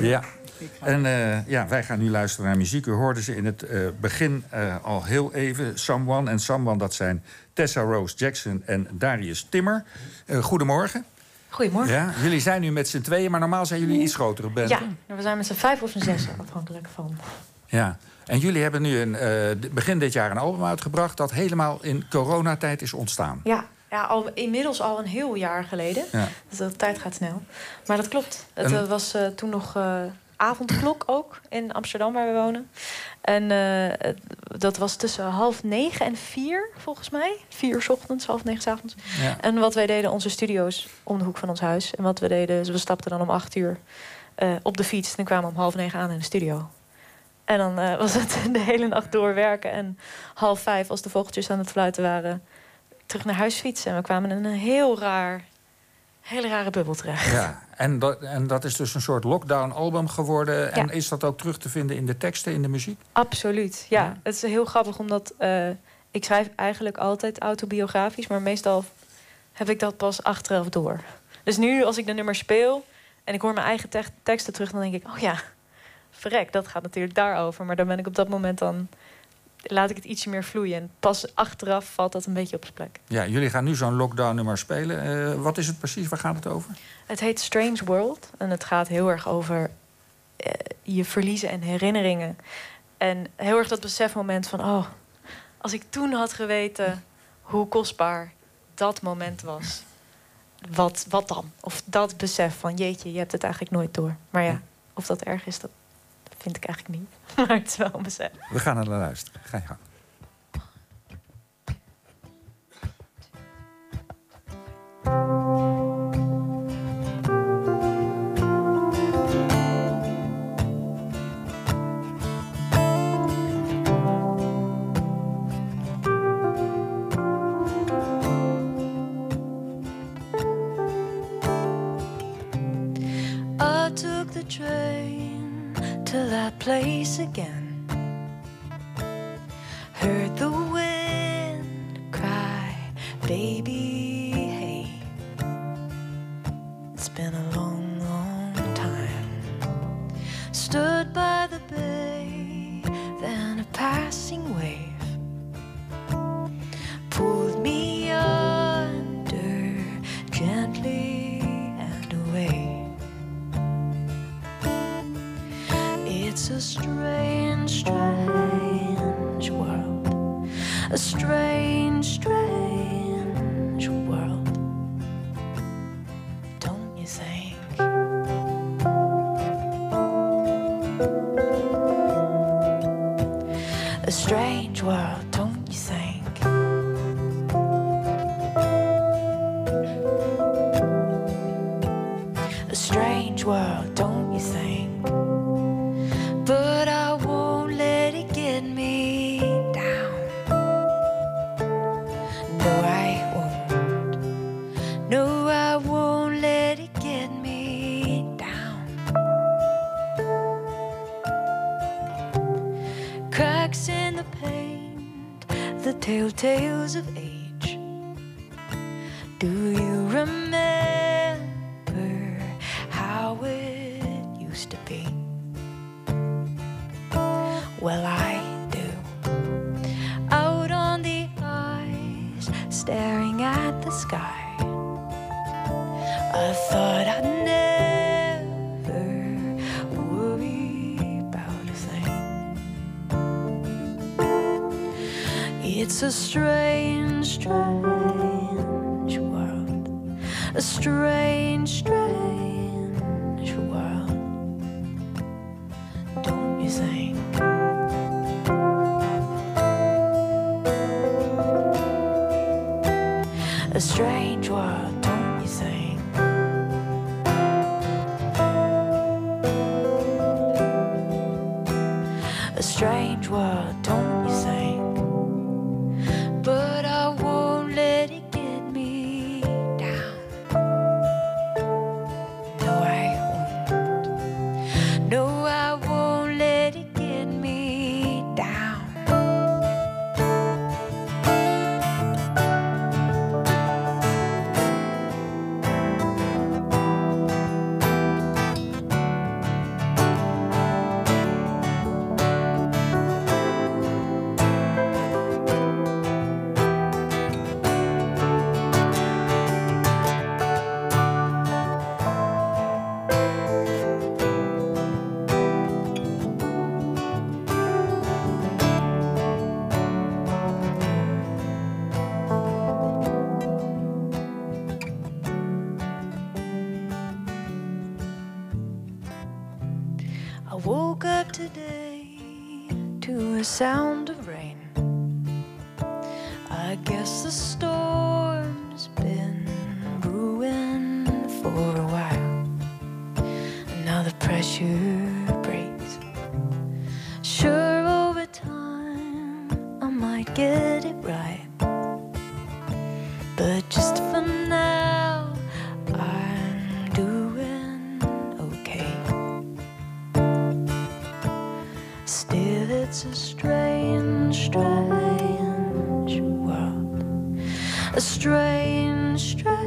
Ja. En uh, ja, wij gaan nu luisteren naar muziek. U hoorde ze in het uh, begin uh, al heel even. Someone en Someone, dat zijn Tessa Rose Jackson en Darius Timmer. goedemorgen. Goedemorgen. Ja, jullie zijn nu met z'n tweeën, maar normaal zijn jullie iets grotere band. Ja, we zijn met z'n vijf of z'n zes, afhankelijk van. Ja, en jullie hebben nu een, begin dit jaar een album uitgebracht... dat helemaal in coronatijd is ontstaan. Ja, ja, al, inmiddels al een heel jaar geleden. Ja. Dus de tijd gaat snel. Maar dat klopt. Het was toen nog avondklok ook in Amsterdam, waar we wonen. En uh, dat was tussen half negen en vier, volgens mij. Vier uur ochtends, half negen s avonds. Ja. En wat wij deden, onze studio's om de hoek van ons huis. En wat we deden, we stapten dan om acht uur op de fiets. En kwamen om half negen aan in de studio. En dan was het de hele nacht doorwerken. En half vijf, als de vogeltjes aan het fluiten waren, terug naar huis fietsen. En we kwamen in een heel raar hele rare bubbel terecht. Ja, en dat, en dat is dus een soort lockdown-album geworden. En is dat ook terug te vinden in de teksten, in de muziek? Absoluut, ja. Het is heel grappig, omdat uh, ik schrijf eigenlijk altijd autobiografisch... maar meestal heb ik dat pas achteraf door. Dus nu, als ik de nummer speel en ik hoor mijn eigen teksten terug... dan denk ik, oh ja, verrek, dat gaat natuurlijk daarover. Maar dan ben ik op dat moment dan laat ik het ietsje meer vloeien. En pas achteraf valt dat een beetje op zijn plek. Ja, jullie gaan nu zo'n lockdown-nummer spelen. Uh, wat is het precies? Waar gaat het over? Het heet Strange World. En het gaat heel erg over uh, je verliezen en herinneringen. En heel erg dat besefmoment van... oh, als ik toen had geweten hoe kostbaar dat moment was... Wat, wat dan? Of dat besef van jeetje, je hebt het eigenlijk nooit door. Maar ja, of dat erg is, dat vind ik eigenlijk niet. Maar het is wel besef. We gaan naar luisteren. Ga je gang. Again. Heard A strange, strange world. A strange, let me down. No, I won't. No, I won't let it get me down. Cracks in the paint, the telltales of age sky, I thought I'd never worry about a thing. It's a strange, strange world. A strange, strange world. Don't you think? A strange world, don't you think? A strange world, don't today to a sound of rain. I guess the storm's been brewing for a while. And now the pressure breaks. Sure, over time, I might get it right. But just for now, it's a strange, strange world. A strange, strange